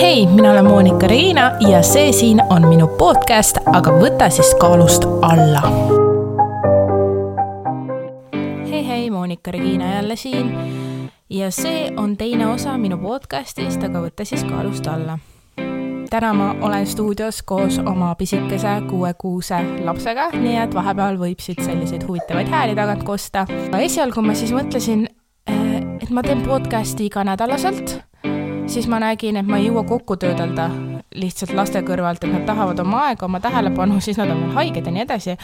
hei, mina olen Monika Reina ja see siin on minu podcast, aga võta siis kaalust alla. hei, hei, Monika Regina jälle siin ja see on teine osa minu podcastist, aga võta siis kaalust alla. täna ma olen stuudios koos oma pisikese kuuekuuse lapsega, nii et vahepeal võib siit selliseid huvitavaid hääli tagant kosta. esialgu ma siis mõtlesin, eh, et ma teen podcasti iganädalaselt siis ma nägin, et ma ei jõua kokku töödelda lihtsalt laste kõrvalt, et nad tahavad oma aega, oma tähelepanu, siis nad on veel haiged ja nii edasi.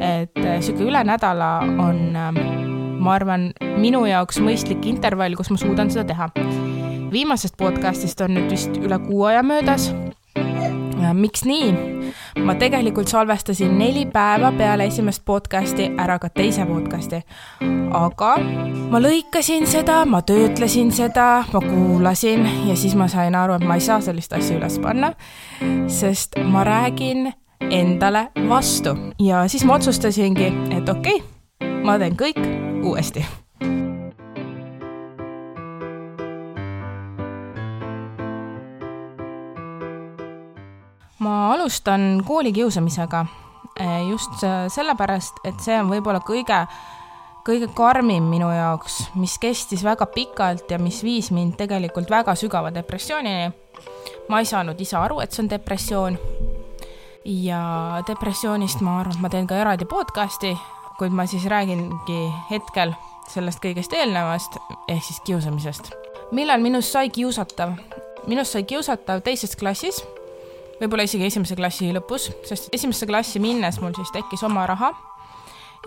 et niisugune üle nädala on, ähm, ma arvan, minu jaoks mõistlik intervall, kus ma suudan seda teha. viimasest podcastist on nüüd vist üle kuu aja möödas miks nii? ma tegelikult salvestasin neli päeva peale esimest podcasti ära ka teise podcasti. aga ma lõikasin seda, ma töötlesin seda, ma kuulasin ja siis ma sain aru, et ma ei saa sellist asja üles panna, sest ma räägin endale vastu ja siis ma otsustasingi, et okei okay,, ma teen kõik uuesti ma alustan koolikiusamisega eh, just sellepärast, et see on võib-olla kõige, kõige karmim minu jaoks, mis kestis väga pikalt ja mis viis mind tegelikult väga sügava depressioonini. ma ei saanud ise aru, et see on depressioon. ja depressioonist ma arvan, et ma teen ka eraldi podcast'i, kuid ma siis räägingi hetkel sellest kõigest eelnevast ehk siis kiusamisest. millal minust sai kiusatav? minust sai kiusatav teises klassis võib-olla isegi esimese klassi lõpus, sest esimesse klassi minnes mul siis tekkis oma raha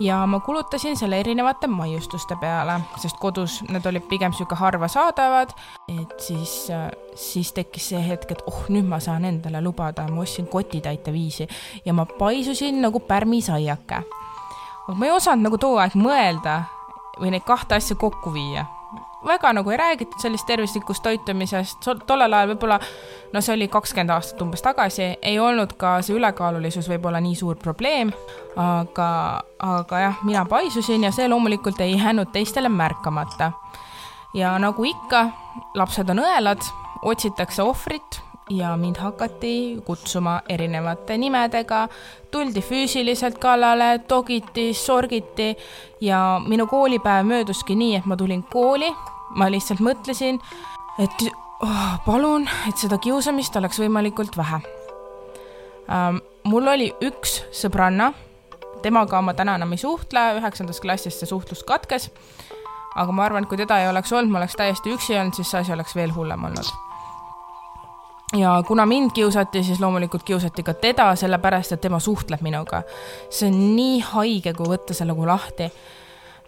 ja ma kulutasin selle erinevate maiustuste peale, sest kodus need olid pigem niisugune harva saadavad, et siis, siis tekkis see hetk, et oh, nüüd ma saan endale lubada, ma ostsin kotitäite viisi ja ma paisusin nagu pärmisaiake. aga ma ei osanud nagu too aeg mõelda või neid kahte asja kokku viia väga nagu ei räägitud sellist tervislikust toitumisest, tollel ajal võib-olla, no see oli kakskümmend aastat umbes tagasi, ei olnud ka see ülekaalulisus võib-olla nii suur probleem, aga, aga jah, mina paisusin ja see loomulikult ei jäänud teistele märkamata. ja nagu ikka, lapsed on õelad, otsitakse ohvrit ja mind hakati kutsuma erinevate nimedega, tuldi füüsiliselt kallale, togiti, sorgiti ja minu koolipäev mööduski nii, et ma tulin kooli ma lihtsalt mõtlesin, et oh, palun, et seda kiusamist oleks võimalikult vähe ähm,. mul oli üks sõbranna, temaga ma täna enam ei suhtle, üheksandast klassist see suhtlus katkes. aga ma arvan, et kui teda ei oleks olnud, ma oleks täiesti üksi olnud, siis see asi oleks veel hullem olnud ja kuna mind kiusati, siis loomulikult kiusati ka teda, sellepärast et tema suhtleb minuga. see on nii haige, kui võtta see nagu lahti.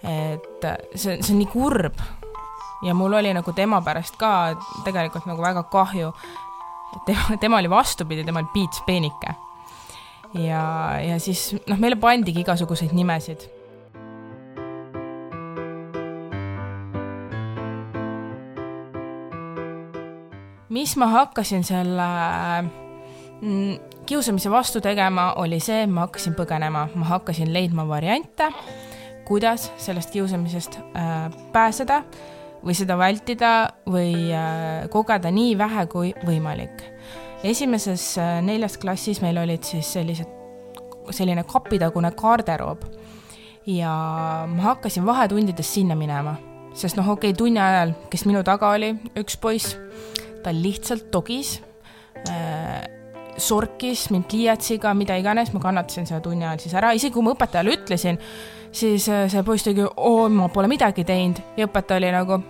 et see, see on nii kurb ja mul oli nagu tema pärast ka tegelikult nagu väga kahju. tema, tema oli vastupidi, tema oli Piits Peenike. ja, ja siis noh, meile pandigi igasuguseid nimesid mis ma hakkasin selle mm, kiusamise vastu tegema, oli see, ma hakkasin põgenema, ma hakkasin leidma variante, kuidas sellest kiusamisest äh, pääseda või seda vältida või äh, kogeda nii vähe kui võimalik. esimeses äh, neljas klassis meil olid siis sellised, selline kapitagune garderoob ja ma hakkasin vahetundides sinna minema, sest noh, okei okay,, tunni ajal, kes minu taga oli, üks poiss, ta lihtsalt togis äh, sorkis mind pliiatsiga, mida iganes, ma kannatasin selle tunni ajal siis ära, isegi kui ma õpetajale ütlesin, siis äh, see poiss tegi, oo, ma pole midagi teinud. Ja õpetaja oli nagu,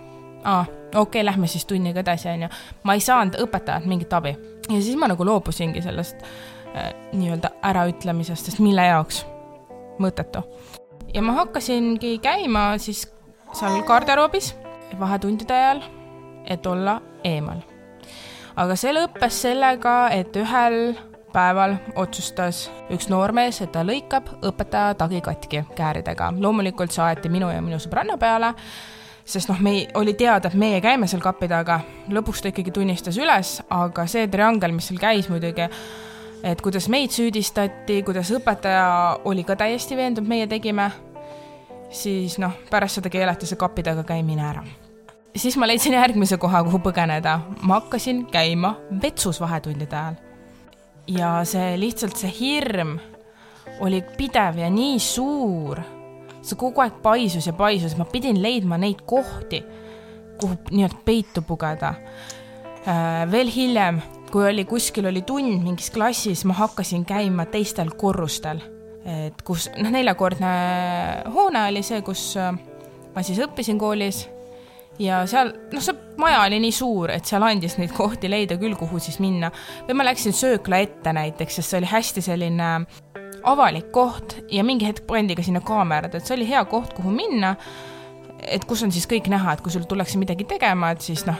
aa, okei okay,, lähme siis tunniga edasi, onju. ma ei saanud õpetajalt mingit abi ja siis ma nagu loobusingi sellest äh, nii-öelda äraütlemisest, sest mille jaoks, mõttetu. ja ma hakkasingi käima siis seal garderoobis vahetundide ajal, et olla eemal. aga see lõppes sellega, et ühel päeval otsustas üks noormees, et ta lõikab õpetaja tagi katki kääridega. loomulikult saati minu ja minu sõbranna peale sest noh, me ei, oli teada, et meie käime seal kapi taga, lõpuks ta ikkagi tunnistas üles, aga see triangel, mis seal käis muidugi, et kuidas meid süüdistati, kuidas õpetaja oli ka täiesti veendunud, meie tegime, siis noh, pärast seda keelati see kapi taga käimine ära. siis ma leidsin järgmise koha, kuhu põgeneda. ma hakkasin käima vetsus vahetundide ajal. ja see lihtsalt see hirm oli pidev ja nii suur. See kogu aeg paisus ja paisus, ma pidin leidma neid kohti, kuhu nii-öelda peitu pugeda. Äh, veel hiljem, kui oli kuskil oli tund mingis klassis, ma hakkasin käima teistel korrustel, et kus noh, neljakordne hoone oli see, kus äh, ma siis õppisin koolis ja seal, noh, see maja oli nii suur, et seal andis neid kohti leida küll, kuhu siis minna. või ma läksin söökla ette näiteks, sest see oli hästi selline avalik koht ja mingi hetk pandi ka sinna kaamerad, et see oli hea koht, kuhu minna. et kus on siis kõik näha, et kui sul tullakse midagi tegema, et siis noh,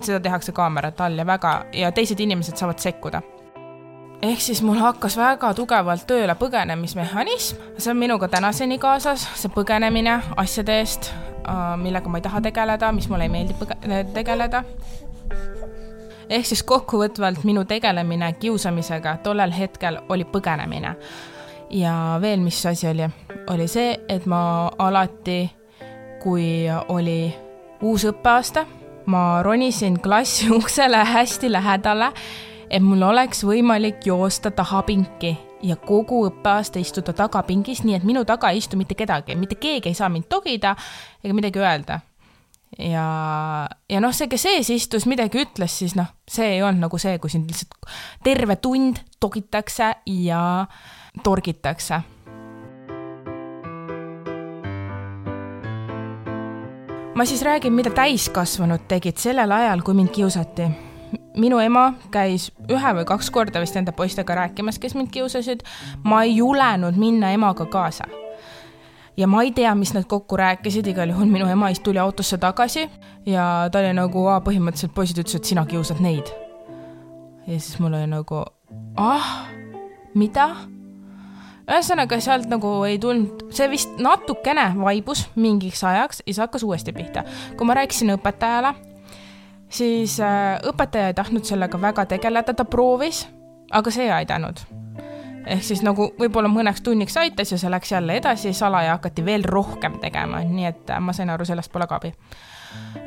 seda tehakse kaamerate all ja väga ja teised inimesed saavad sekkuda. ehk siis mul hakkas väga tugevalt tööle põgenemismehhanism, see on minuga tänaseni kaasas, see põgenemine asjade eest, millega ma ei taha tegeleda, mis mulle ei meeldi tegeleda ehk siis kokkuvõtvalt minu tegelemine kiusamisega tollel hetkel oli põgenemine. ja veel, mis asi oli, oli see, et ma alati, kui oli uus õppeaasta, ma ronisin klassi uksele hästi lähedale, et mul oleks võimalik joosta tahapinki ja kogu õppeaasta istuda tagapingis, nii et minu taga ei istu mitte kedagi, mitte keegi ei saa mind togida ega midagi öelda ja, ja noh, see, kes ees istus, midagi ütles, siis noh, see ei olnud nagu see, kui sind lihtsalt terve tund togitakse ja torgitakse. ma siis räägin, mida täiskasvanud tegid sellel ajal, kui mind kiusati. minu ema käis ühe või kaks korda vist nende poistega rääkimas, kes mind kiusasid. ma ei julenud minna emaga kaasa ja ma ei tea, mis nad kokku rääkisid, igal juhul minu ema ist tuli autosse tagasi ja ta oli nagu, põhimõtteliselt poisid ütlesid, sina kiusad neid. ja siis mul oli nagu, ah, mida? ühesõnaga sealt nagu ei tulnud, see vist natukene vaibus mingiks ajaks ja siis hakkas uuesti pihta. kui ma rääkisin õpetajale, siis äh, õpetaja ei tahtnud sellega väga tegeleda, ta proovis, aga see ei aidanud ehk siis nagu võib-olla mõneks tunniks aitas ja see läks jälle edasi, salaja hakati veel rohkem tegema, nii et äh, ma sain aru, sellest pole ka abi.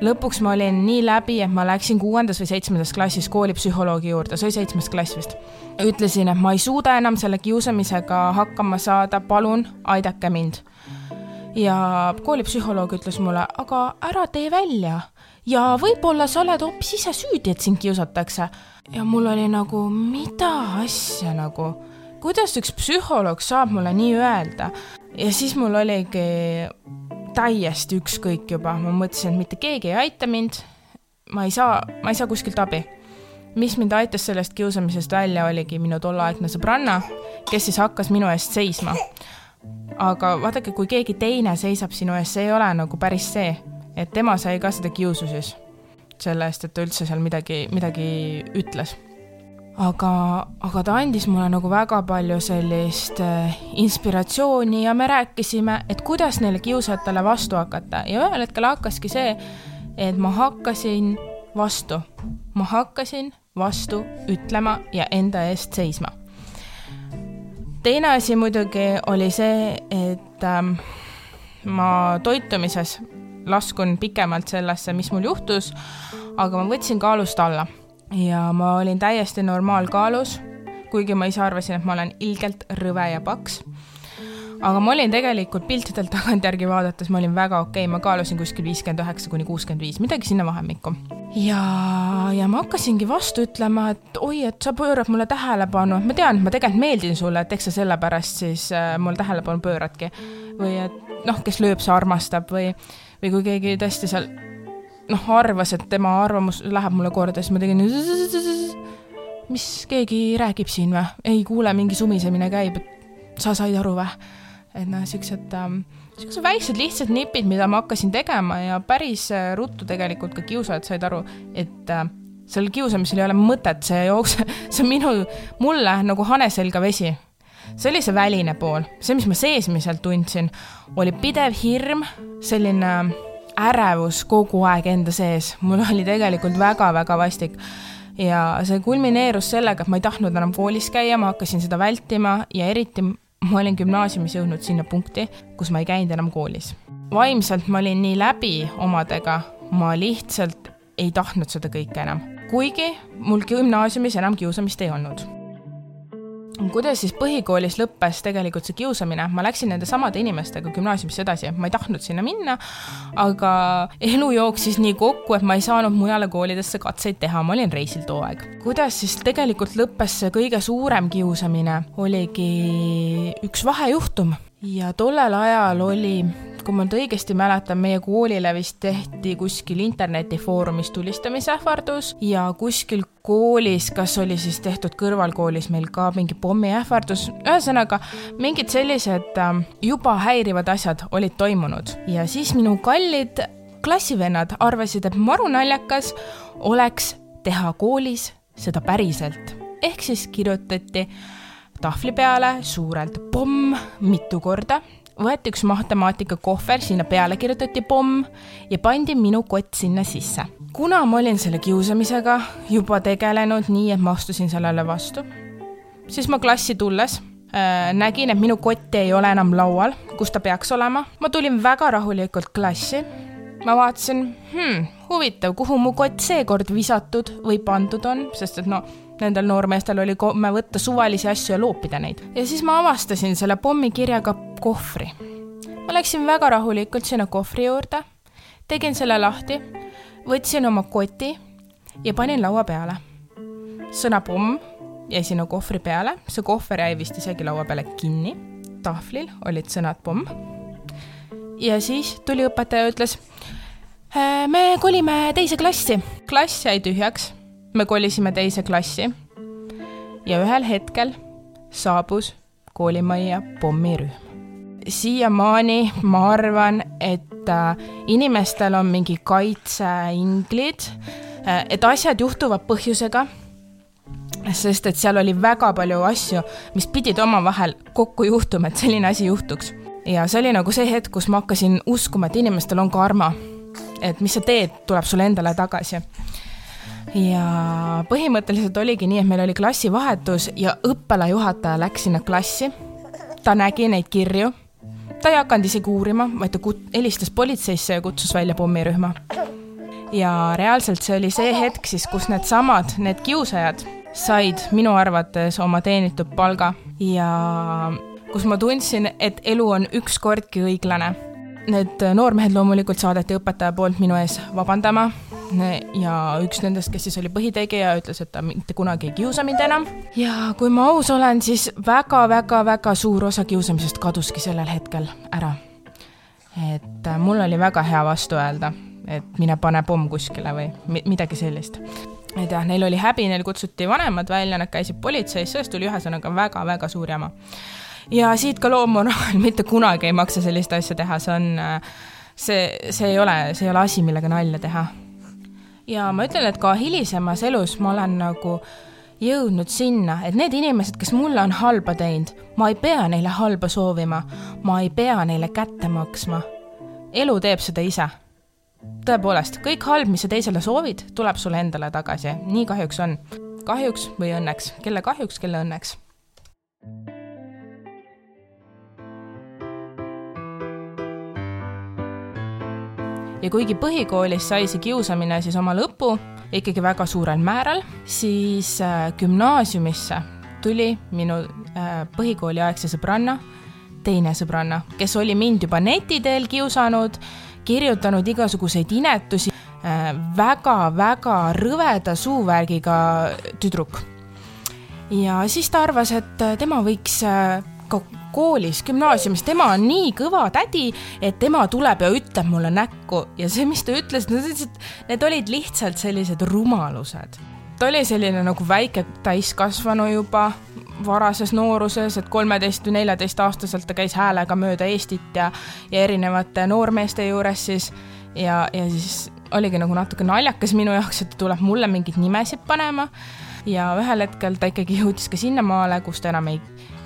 lõpuks ma olin nii läbi, et ma läksin kuuendas või seitsmendas klassis koolipsühholoogi juurde, see oli seitsmes klass vist. ütlesin, et ma ei suuda enam selle kiusamisega hakkama saada, palun aidake mind. ja koolipsühholoog ütles mulle, aga ära tee välja ja võib-olla sa oled hoopis ise süüdi, et sind kiusatakse. ja mul oli nagu, mida asja nagu kuidas üks psühholoog saab mulle nii öelda? ja siis mul oligi täiesti ükskõik juba, ma mõtlesin, et mitte keegi ei aita mind. ma ei saa, ma ei saa kuskilt abi. mis mind aitas sellest kiusamisest välja, oligi minu tolleaegne sõbranna, kes siis hakkas minu eest seisma. aga vaadake, kui keegi teine seisab sinu eest, see ei ole nagu päris see, et tema sai ka seda kiusu siis selle eest, et ta üldse seal midagi, midagi ütles aga, aga ta andis mulle nagu väga palju sellist äh, inspiratsiooni ja me rääkisime, et kuidas neile kiusajatele vastu hakata. Ja ühel hetkel hakkaski see, et ma hakkasin vastu, ma hakkasin vastu ütlema ja enda eest seisma. teine asi muidugi oli see, et ähm, ma toitumises laskun pikemalt sellesse, mis mul juhtus, aga ma võtsin kaalust alla ja ma olin täiesti normaalkaalus, kuigi ma ise arvasin, et ma olen ilgelt rõve ja paks. aga ma olin tegelikult piltidelt tagantjärgi vaadates, ma olin väga okei okay., ma kaalusin kuskil viiskümmend üheksa kuni kuuskümmend viis, midagi sinna vahemikku. ja, ja ma hakkasingi vastu ütlema, et oi, et sa pöörad mulle tähelepanu, et ma tean, et ma tegelikult meeldin sulle, et eks sa sellepärast siis äh, mul tähelepanu pööradki. või et noh, kes lööb, see armastab või, või kui keegi tõesti seal noh, arvas, et tema arvamus läheb mulle korda, siis ma tegin mis keegi räägib siin või, ei kuule, mingi sumisemine käib, et sa said aru või? et noh, siuksed ähm,, siuksed väiksed lihtsad nipid, mida ma hakkasin tegema ja päris äh, ruttu tegelikult ka kiusajad said aru, et äh, sellel kiusamisel ei ole mõtet, see jookse-, see on minu, mulle nagu hane selga vesi. see oli see väline pool, see, mis ma seesmiselt tundsin, oli pidev hirm, selline ärevus kogu aeg enda sees, mul oli tegelikult väga-väga vastik. ja see kulmineerus sellega, et ma ei tahtnud enam koolis käia, ma hakkasin seda vältima ja eriti ma olin gümnaasiumis jõudnud sinna punkti, kus ma ei käinud enam koolis. vaimselt ma olin nii läbi omadega, ma lihtsalt ei tahtnud seda kõike enam, kuigi mul gümnaasiumis enam kiusamist ei olnud kuidas siis põhikoolis lõppes tegelikult see kiusamine, ma läksin nende samade inimestega gümnaasiumisse edasi, ma ei tahtnud sinna minna, aga elu jooksis nii kokku, et ma ei saanud mujale koolidesse katseid teha, ma olin reisil too aeg. kuidas siis tegelikult lõppes see kõige suurem kiusamine, oligi üks vahejuhtum. Ja tollel ajal oli kui ma nüüd õigesti mäletan, meie koolile vist tehti kuskil internetifoorumis tulistamisähvardus ja kuskil koolis, kas oli siis tehtud kõrvalkoolis meil ka mingi pommiähvardus, ühesõnaga mingid sellised ähm, juba häirivad asjad olid toimunud. Ja siis minu kallid klassivennad arvasid, et maru naljakas oleks teha koolis seda päriselt. ehk siis kirjutati tahvli peale suurelt pomm mitu korda võeti üks matemaatikakohver, sinna peale kirjutati pomm ja pandi minu kott sinna sisse. kuna ma olin selle kiusamisega juba tegelenud nii, et ma astusin sellele vastu, siis ma klassi tulles äh, nägin, et minu kott ei ole enam laual, kus ta peaks olema. ma tulin väga rahulikult klassi. ma vaatasin hmm,, huvitav, kuhu mu kott seekord visatud või pandud on, sest et no nendel noormeestel oli komme võtta suvalisi asju ja loopida neid. ja siis ma avastasin selle pommikirjaga kohvri. ma läksin väga rahulikult sinna kohvri juurde, tegin selle lahti, võtsin oma koti ja panin laua peale. sõna pomm jäi sinna kohvri peale, see kohver jäi vist isegi laua peale kinni. tahvlil olid sõnad pomm. ja siis tuli õpetaja ja ütles äh, me kolime teise klassi. klass jäi tühjaks me kolisime teise klassi ja ühel hetkel saabus koolimajja pommirühm. siiamaani ma arvan, et äh, inimestel on mingi kaitseinglid, äh, et asjad juhtuvad põhjusega, sest et seal oli väga palju asju, mis pidid omavahel kokku juhtuma, et selline asi juhtuks. ja see oli nagu see hetk, kus ma hakkasin uskuma, et inimestel on karma. et mis sa teed, tuleb sulle endale tagasi ja põhimõtteliselt oligi nii, et meil oli klassivahetus ja õppealajuhataja läks sinna klassi. ta nägi neid kirju, ta ei hakanud isegi uurima, vaid ta kut-, helistas politseisse ja kutsus välja pommirühma. ja reaalselt see oli see hetk siis, kus needsamad, need kiusajad said minu arvates oma teenitud palga ja kus ma tundsin, et elu on ükskordki õiglane. Need noormehed loomulikult saadeti õpetaja poolt minu ees vabandama ja üks nendest, kes siis oli põhitegija, ütles, et ta mitte kunagi ei kiusa mind enam. ja kui ma aus olen, siis väga-väga-väga suur osa kiusamisest kaduski sellel hetkel ära. et äh, mul oli väga hea vastu öelda, et mine pane pomm kuskile või midagi sellist et jah, neil oli häbi, neil kutsuti vanemad välja, nad käisid politseis, sellest tuli ühesõnaga väga-väga suur jama. ja siit ka loomulikult mitte kunagi ei maksa sellist asja teha, see on, äh, see, see ei ole, see ei ole asi, millega nalja teha ja ma ütlen, et ka hilisemas elus ma olen nagu jõudnud sinna, et need inimesed, kes mulle on halba teinud, ma ei pea neile halba soovima, ma ei pea neile kätte maksma. elu teeb seda ise. tõepoolest, kõik halb, mis sa teisele soovid, tuleb sulle endale tagasi, nii kahjuks on. kahjuks või õnneks, kelle kahjuks, kelle õnneks ja kuigi põhikoolis sai see kiusamine siis oma lõpu ikkagi väga suurel määral, siis äh, gümnaasiumisse tuli minu äh, põhikooliaegse sõbranna teine sõbranna, kes oli mind juba neti teel kiusanud, kirjutanud igasuguseid inetusi äh,, väga-väga rõveda suuvärgiga tüdruk. ja siis ta arvas, et tema võiks ka koolis, gümnaasiumis, tema on nii kõva tädi, et tema tuleb ja ütleb mulle näkku. Ja see, mis ta ütles, need olid lihtsalt sellised rumalused. ta oli selline nagu väike täiskasvanu juba varases nooruses, et kolmeteist või neljateistaastaselt ta käis häälega mööda Eestit ja, ja erinevate noormeeste juures siis. Ja, ja siis oligi nagu natuke naljakas minu jaoks, et ta tuleb mulle mingeid nimesid panema. Ja ühel hetkel ta ikkagi jõudis ka sinnamaale, kus ta enam ei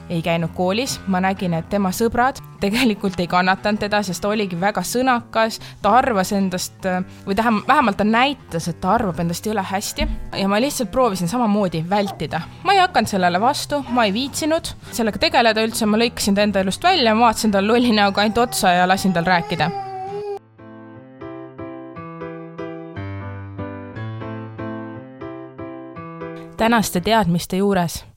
ei käinud koolis, ma nägin, et tema sõbrad tegelikult ei kannatanud teda, sest ta oligi väga sõnakas, ta arvas endast äh, või tähem-, vähemalt ta näitas, et ta arvab endast jõle hästi. Ja ma lihtsalt proovisin samamoodi vältida. ma ei hakanud sellele vastu, ma ei viitsinud sellega tegeleda üldse, ma lõikasin ta enda elust välja, ma vaatasin tal lolli näoga ainult otsa ja lasin tal rääkida. Tänaste teadmiste juures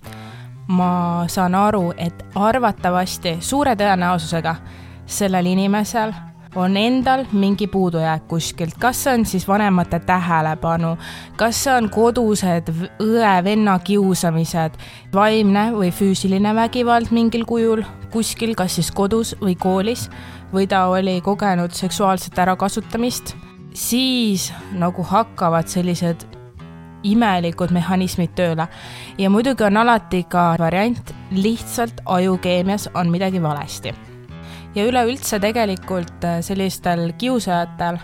ma saan aru, et arvatavasti suure tõenäosusega sellel inimesel on endal mingi puudujääk kuskilt, kas see on siis vanemate tähelepanu, kas see on kodused õe-venna kiusamised, vaimne või füüsiline vägivald mingil kujul kuskil, kas siis kodus või koolis, või ta oli kogenud seksuaalset ärakasutamist, siis nagu hakkavad sellised imelikud mehhanismid tööle. ja muidugi on alati ka variant, lihtsalt ajukeemias on midagi valesti ja üleüldse tegelikult äh, sellistel kiusajatel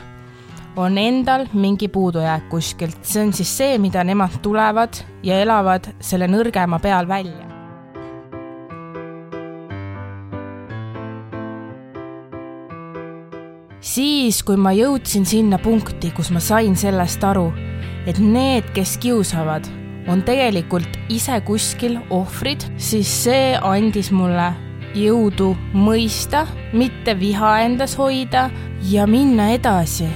on endal mingi puudujääk kuskilt, see on siis see, mida nemad tulevad ja elavad selle nõrgema peal välja. siis, kui ma jõudsin sinna punkti, kus ma sain sellest aru, et need, kes kiusavad, on tegelikult ise kuskil ohvrid, siis see andis mulle jõudu mõista, mitte viha endas hoida ja minna edasi.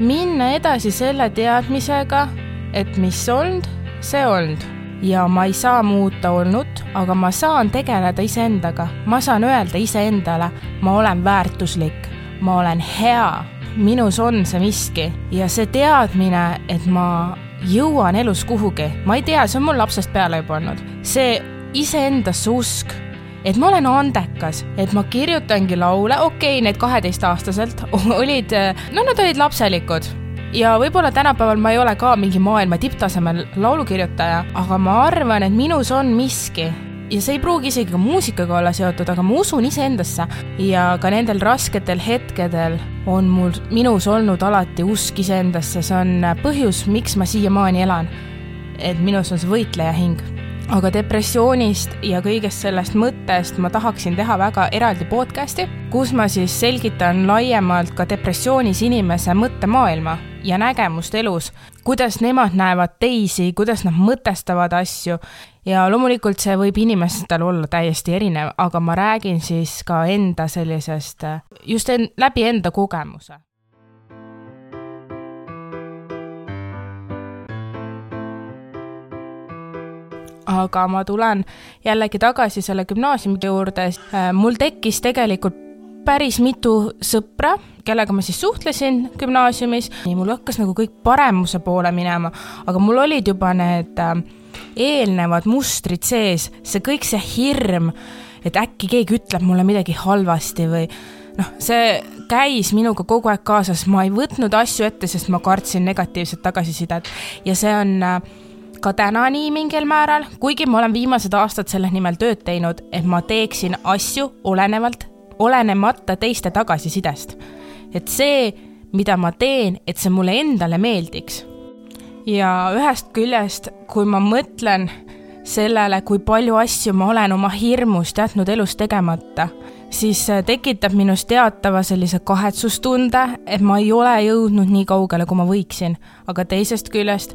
minna edasi selle teadmisega, et mis olnud, see olnud. Ja ma ei saa muuta olnut, aga ma saan tegeleda iseendaga, ma saan öelda iseendale, ma olen väärtuslik, ma olen hea, minus on see miski ja see teadmine, et ma jõuan elus kuhugi, ma ei tea, see on mul lapsest peale juba olnud, see iseendasse usk et ma olen andekas, et ma kirjutangi laule, okei okay,, need kaheteistaastaselt olid, no nad olid lapselikud. Ja võib-olla tänapäeval ma ei ole ka mingi maailma tipptasemel laulukirjutaja, aga ma arvan, et minus on miski. Ja see ei pruugi isegi ka muusikaga olla seotud, aga ma usun iseendasse ja ka nendel rasketel hetkedel on mul, minus olnud alati usk iseendasse, see on põhjus, miks ma siiamaani elan. et minus on see võitleja hing aga depressioonist ja kõigest sellest mõttest ma tahaksin teha väga eraldi podcast'i, kus ma siis selgitan laiemalt ka depressioonis inimese mõttemaailma ja nägemust elus, kuidas nemad näevad teisi, kuidas nad mõtestavad asju ja loomulikult see võib inimestel olla täiesti erinev, aga ma räägin siis ka enda sellisest, just en, läbi enda kogemuse. Aga ma tulen jällegi tagasi selle gümnaasiumi juurde, mul tekkis tegelikult päris mitu sõpra, kellega ma siis suhtlesin gümnaasiumis, mul hakkas nagu kõik paremuse poole minema, aga mul olid juba need äh, eelnevad mustrid sees, see kõik see hirm, et äkki keegi ütleb mulle midagi halvasti või noh, see käis minuga kogu aeg kaasas, ma ei võtnud asju ette, sest ma kartsin negatiivset tagasisidet ja see on äh, ka täna nii mingil määral, kuigi ma olen viimased aastad selle nimel tööd teinud, et ma teeksin asju olenevalt, olenemata teiste tagasisidest. et see, mida ma teen, et see mulle endale meeldiks. Ja ühest küljest, kui ma mõtlen sellele, kui palju asju ma olen oma hirmust jätnud elus tegemata, siis tekitab minus teatava sellise kahetsustunde, et ma ei ole jõudnud nii kaugele, kui ma võiksin. aga teisest küljest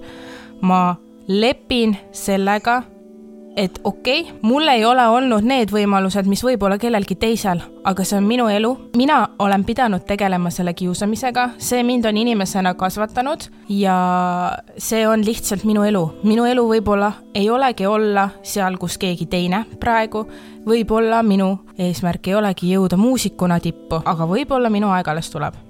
ma lepin sellega, et okei okay,, mul ei ole olnud need võimalused, mis võib-olla kellelgi teisel, aga see on minu elu. mina olen pidanud tegelema selle kiusamisega, see mind on inimesena kasvatanud ja see on lihtsalt minu elu. minu elu võib-olla ei olegi olla seal, kus keegi teine praegu, võib-olla minu eesmärk ei olegi jõuda muusikuna tippu, aga võib-olla minu aeg alles tuleb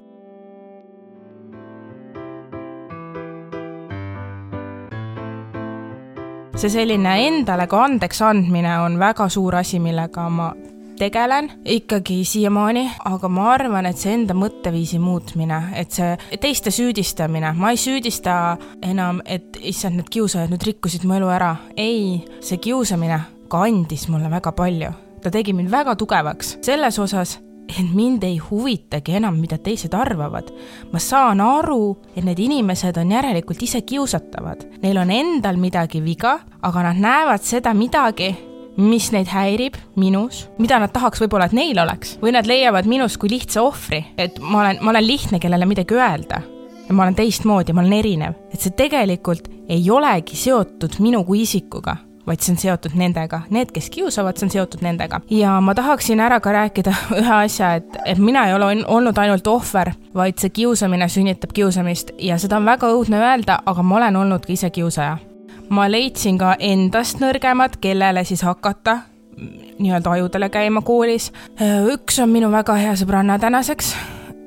see selline endale ka andeks andmine on väga suur asi, millega ma tegelen ikkagi siiamaani, aga ma arvan, et see enda mõtteviisi muutmine, et see teiste süüdistamine, ma ei süüdista enam, et issand, need kiusajad nüüd rikkusid mu elu ära. ei, see kiusamine ka andis mulle väga palju. ta tegi mind väga tugevaks selles osas, et mind ei huvitagi enam, mida teised arvavad. ma saan aru, et need inimesed on järelikult ise kiusatavad. Neil on endal midagi viga, aga nad näevad seda midagi, mis neid häirib minus, mida nad tahaks võib-olla, et neil oleks, või nad leiavad minus kui lihtsa ohvri, et ma olen, ma olen lihtne, kellele midagi öelda ja ma olen teistmoodi, ma olen erinev, et see tegelikult ei olegi seotud minu kui isikuga vaid see on seotud nendega, need, kes kiusavad, see on seotud nendega. ja ma tahaksin ära ka rääkida ühe asja, et, et mina ei ole olnud ainult ohver, vaid see kiusamine sünnitab kiusamist ja seda on väga õudne öelda, aga ma olen olnud ka ise kiusaja ma leidsin ka endast nõrgemad, kellele siis hakata nii-öelda ajudele käima koolis. üks on minu väga hea sõbranna tänaseks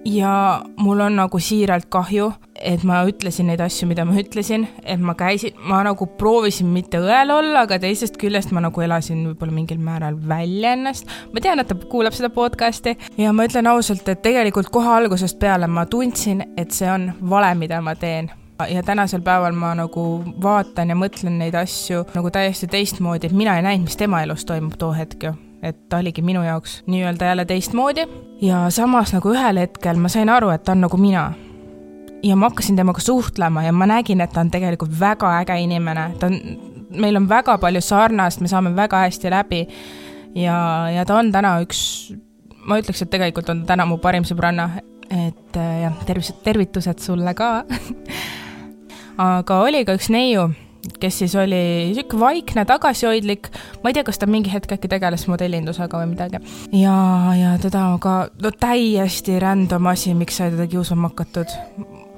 ja mul on nagu siiralt kahju, et ma ütlesin neid asju, mida ma ütlesin, et ma käisin, ma nagu proovisin mitte õel olla, aga teisest küljest ma nagu elasin võib-olla mingil määral välja ennast. ma tean, et ta kuulab seda podcast'i. Ja ma ütlen ausalt, et tegelikult kohe algusest peale ma tundsin, et see on vale, mida ma teen. Ja tänasel päeval ma nagu vaatan ja mõtlen neid asju nagu täiesti teistmoodi, et mina ei näinud, mis tema elus toimub too hetk ju et ta oligi minu jaoks nii-öelda jälle teistmoodi. Ja samas nagu ühel hetkel ma sain aru, et ta on nagu mina. ja ma hakkasin temaga suhtlema ja ma nägin, et ta on tegelikult väga äge inimene, ta on, meil on väga palju sarnast, me saame väga hästi läbi. Ja, ja ta on täna üks, ma ütleks, et tegelikult on täna mu parim sõbranna, et jah, tervised, tervitused sulle ka. Aga oli ka üks neiu kes siis oli sihuke vaikne, tagasihoidlik, ma ei tea, kas ta mingi hetk äkki tegeles modellindusega või midagi. ja, ja teda ka, no täiesti random asi, miks sai teda kiusama hakatud.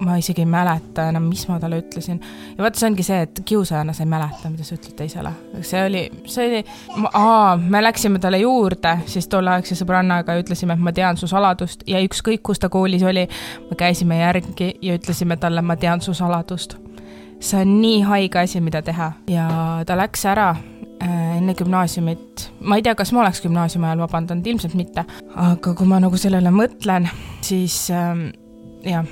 ma isegi ei mäleta enam, mis ma talle ütlesin. ja vaata, see ongi see, et kiusajana sa ei mäleta, mida sa ütled teisele. see oli, see oli, aa, me läksime talle juurde siis tolleaegse sõbrannaga ja ütlesime, et ma tean su saladust ja ükskõik, kus ta koolis oli, me käisime järgi ja ütlesime talle, ma tean su saladust see on nii haige asi, mida teha. Ja ta läks ära äh, enne gümnaasiumit, ma ei tea, kas ma oleks gümnaasiumi ajal vabandanud, ilmselt mitte, aga kui ma nagu sellele mõtlen, siis ähm, jah,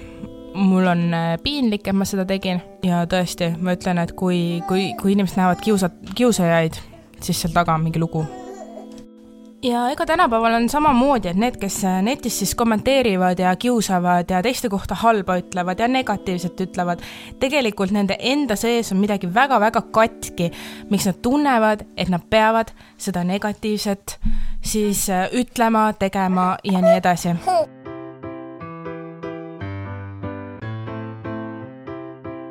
mul on äh, piinlik, et ma seda tegin. Ja tõesti, ma ütlen, et kui, kui, kui inimesed näevad kiusa, kiusajaid, siis seal taga on mingi lugu ja ega tänapäeval on samamoodi, et need, kes äh, netis siis kommenteerivad ja kiusavad ja teiste kohta halba ütlevad ja negatiivset ütlevad, tegelikult nende enda sees on midagi väga-väga katki, miks nad tunnevad, et nad peavad seda negatiivset siis äh, ütlema, tegema ja nii edasi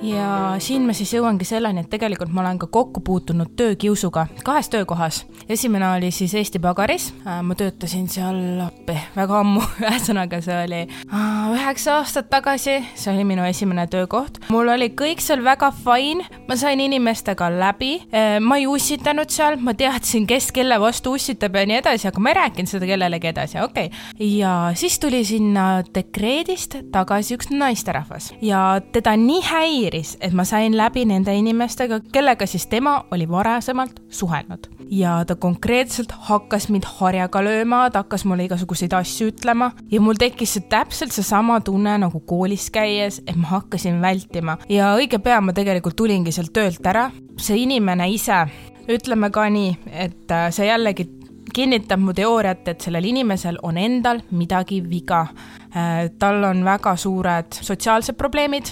ja siin ma siis jõuangi selleni, et tegelikult ma olen ka kokku puutunud töökiusuga kahes töökohas. esimene oli siis Eesti Pagaris, äh, ma töötasin seal appi väga ammu, ühesõnaga see oli äh, üheksa aastat tagasi, see oli minu esimene töökoht. mul oli kõik seal väga fine, ma sain inimestega läbi, äh, ma ei ussitanud seal, ma teadsin, kes kelle vastu ussitab ja nii edasi, aga ma ei rääkinud seda kellelegi edasi, okei. Okay.. ja siis tuli sinna dekreedist tagasi üks naisterahvas. Ja teda nii häiris, häiris, et ma sain läbi nende inimestega, kellega siis tema oli varasemalt suhelnud. ja ta konkreetselt hakkas mind harjaga lööma, ta hakkas mulle igasuguseid asju ütlema ja mul tekkis see täpselt seesama tunne nagu koolis käies, et ma hakkasin vältima ja õige pea ma tegelikult tulingi sealt töölt ära. see inimene ise, ütleme ka nii, et äh, see jällegi kinnitab mu teooriat, et sellel inimesel on endal midagi viga. Äh, tal on väga suured sotsiaalsed probleemid,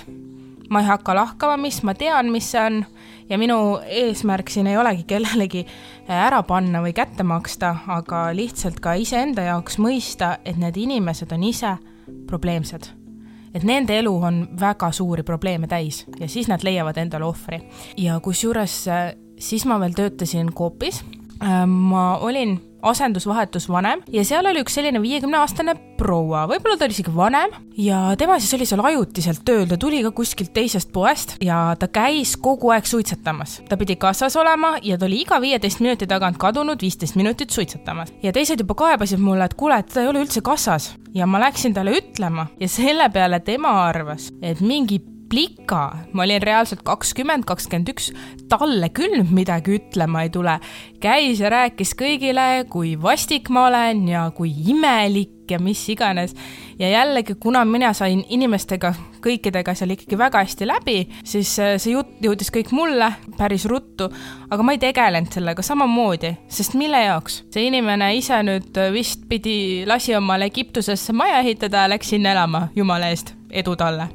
ma ei hakka lahkama, mis ma tean, mis see on ja minu eesmärk siin ei olegi kellelegi äh, ära panna või kätte maksta, aga lihtsalt ka iseenda jaoks mõista, et need inimesed on ise probleemsed. et nende elu on väga suuri probleeme täis ja siis nad leiavad endale ohvri. ja kusjuures äh, siis ma veel töötasin Coopis, äh, ma olin asendusvahetusvanem ja seal oli üks selline viiekümneaastane proua, võib-olla ta oli isegi vanem ja tema siis oli seal ajutiselt tööl, ta tuli ka kuskilt teisest poest ja ta käis kogu aeg suitsetamas. ta pidi kassas olema ja ta oli iga viieteist minuti tagant kadunud viisteist minutit suitsetamas. ja teised juba kaebasid mulle, et kuule, et ta ei ole üldse kassas ja ma läksin talle ütlema ja selle peale tema arvas, et mingi plika, ma olin reaalselt kakskümmend, kakskümmend üks, talle küll midagi ütlema ei tule. käis ja rääkis kõigile, kui vastik ma olen ja kui imelik ja mis iganes. ja jällegi, kuna mina sain inimestega, kõikidega seal ikkagi väga hästi läbi, siis äh, see jutt jõudis kõik mulle päris ruttu. aga ma ei tegelenud sellega samamoodi, sest mille jaoks? see inimene ise nüüd vist pidi, lasi omale Egiptusesse maja ehitada ja läks sinna elama, jumala eest, edu talle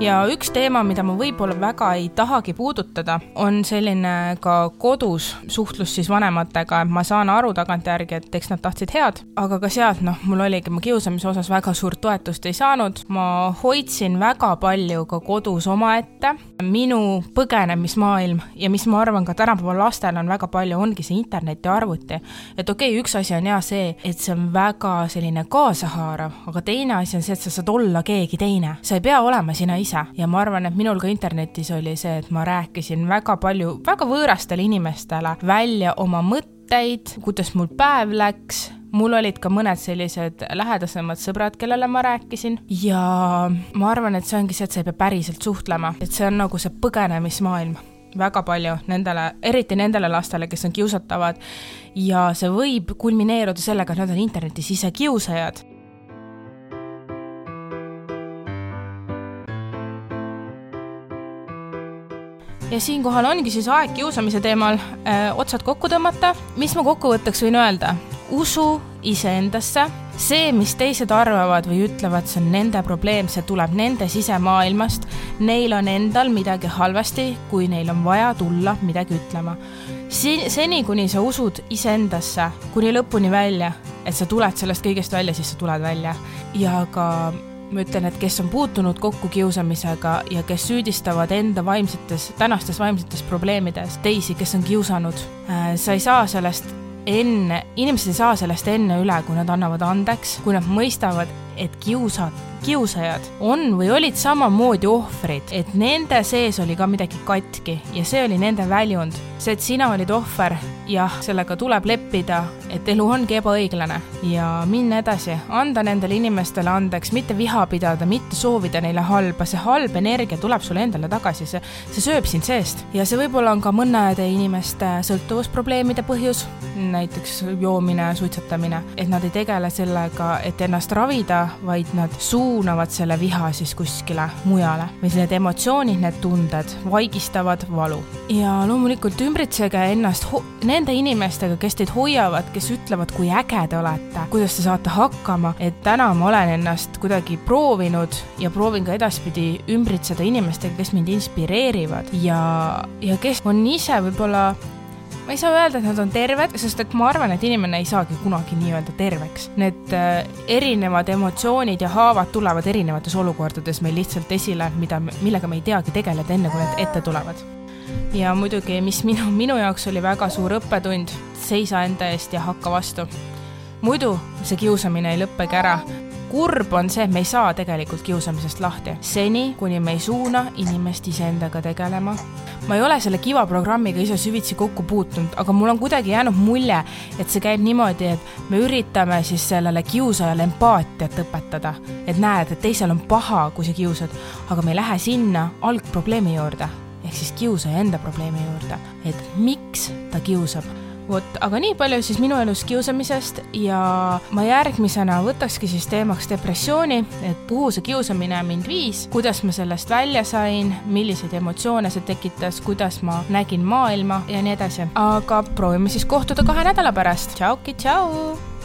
ja üks teema, mida ma võib-olla väga ei tahagi puudutada, on selline ka kodus suhtlus siis vanematega, et ma saan aru tagantjärgi, et eks nad tahtsid head, aga ka sealt noh, mul oligi, ma kiusamise osas väga suurt toetust ei saanud, ma hoidsin väga palju ka kodus omaette. Minu põgenemismaailm ja mis ma arvan ka tänapäeval lastel on väga palju, ongi see internet ja arvuti. et okei okay,, üks asi on ja see, et see on väga selline kaasahaarav, aga teine asi on see, et sa saad olla keegi teine, sa ei pea olema sina ise ja ma arvan, et minul ka internetis oli see, et ma rääkisin väga palju, väga võõrastele inimestele välja oma mõtteid, kuidas mul päev läks mul olid ka mõned sellised lähedasemad sõbrad, kellele ma rääkisin. Ja ma arvan, et see ongi see, et sa ei pea päriselt suhtlema, et see on nagu see põgenemismaailm. Väga palju nendele, eriti nendele lastele, kes on kiusatavad. Ja see võib kulmineeruda sellega, et nad on internetis ise kiusajad. Ja siinkohal ongi siis aeg kiusamise teemal öö, äh, otsad kokku tõmmata. mis ma kokkuvõtteks võin öelda? Usu iseendasse, see, mis teised arvavad või ütlevad, see on nende probleem, see tuleb nende sisemaailmast. Neil on endal midagi halvasti, kui neil on vaja tulla midagi ütlema. seni, kuni sa usud iseendasse kuni lõpuni välja, et sa tuled sellest kõigest välja, siis sa tuled välja ja ka ma ütlen, et kes on puutunud kokku kiusamisega ja kes süüdistavad enda vaimsetes, tänastes vaimsetes probleemides teisi, kes on kiusanud, äh, sa ei saa sellest enne, inimesed ei saa sellest enne üle, kui nad annavad andeks, kui nad mõistavad, et kiusad, kiusajad on või olid samamoodi ohvrid, et nende sees oli ka midagi katki ja see oli nende väljund. See, et sina olid ohver, jah, sellega tuleb leppida, et elu ongi ebaõiglane. Ja minna edasi, anda nendele inimestele andeks, mitte viha pidada, mitte soovida neile halba, see halb energia tuleb sulle endale tagasi, see, see sööb sind seest. Ja see võib-olla on ka mõnede inimeste sõltuvusprobleemide põhjus, näiteks joomine, suitsetamine, et nad ei tegele sellega, et ennast ravida, vaid nad suunavad selle viha siis kuskile mujale. Või need emotsioonid, need tunded vaigistavad valu. ja loomulikult ümbritsege ennast nende inimestega, kes teid hoiavad, kes ütlevad, kui äge te olete, kuidas te saate hakkama, et täna ma olen ennast kuidagi proovinud ja proovin ka edaspidi ümbritseda inimestega, kes mind inspireerivad ja, ja kes on ise võib-olla ma ei saa öelda, et nad on terved, sest et ma arvan, et inimene ei saagi kunagi nii-öelda terveks. Need äh, erinevad emotsioonid ja haavad tulevad erinevates olukordades meil lihtsalt esile, mida, millega me ei teagi tegeleda, enne kui need ette tulevad. Ja muidugi, mis minu, minu jaoks oli väga suur õppetund, seisa enda eest ja hakka vastu. muidu see kiusamine ei lõppegi ära kurb on see, et me ei saa tegelikult kiusamisest lahti, seni kuni me ei suuna inimest iseendaga tegelema. ma ei ole selle Kiva programmiga ise süvitsi kokku puutunud, aga mul on kuidagi jäänud mulje, et see käib niimoodi, et me üritame siis sellele kiusajale empaatiat õpetada, et näed, et teisel on paha, kui sa kiusad, aga me ei lähe sinna algprobleemi juurde ehk siis kiusaja enda probleemi juurde, et miks ta kiusab vot, aga nii palju siis minu elus kiusamisest ja ma järgmisena võtakski siis teemaks depressiooni, et kuhu see kiusamine mind viis, kuidas ma sellest välja sain, milliseid emotsioone see tekitas, kuidas ma nägin maailma ja nii edasi. aga proovime siis kohtuda kahe nädala pärast. tšauki, tšau!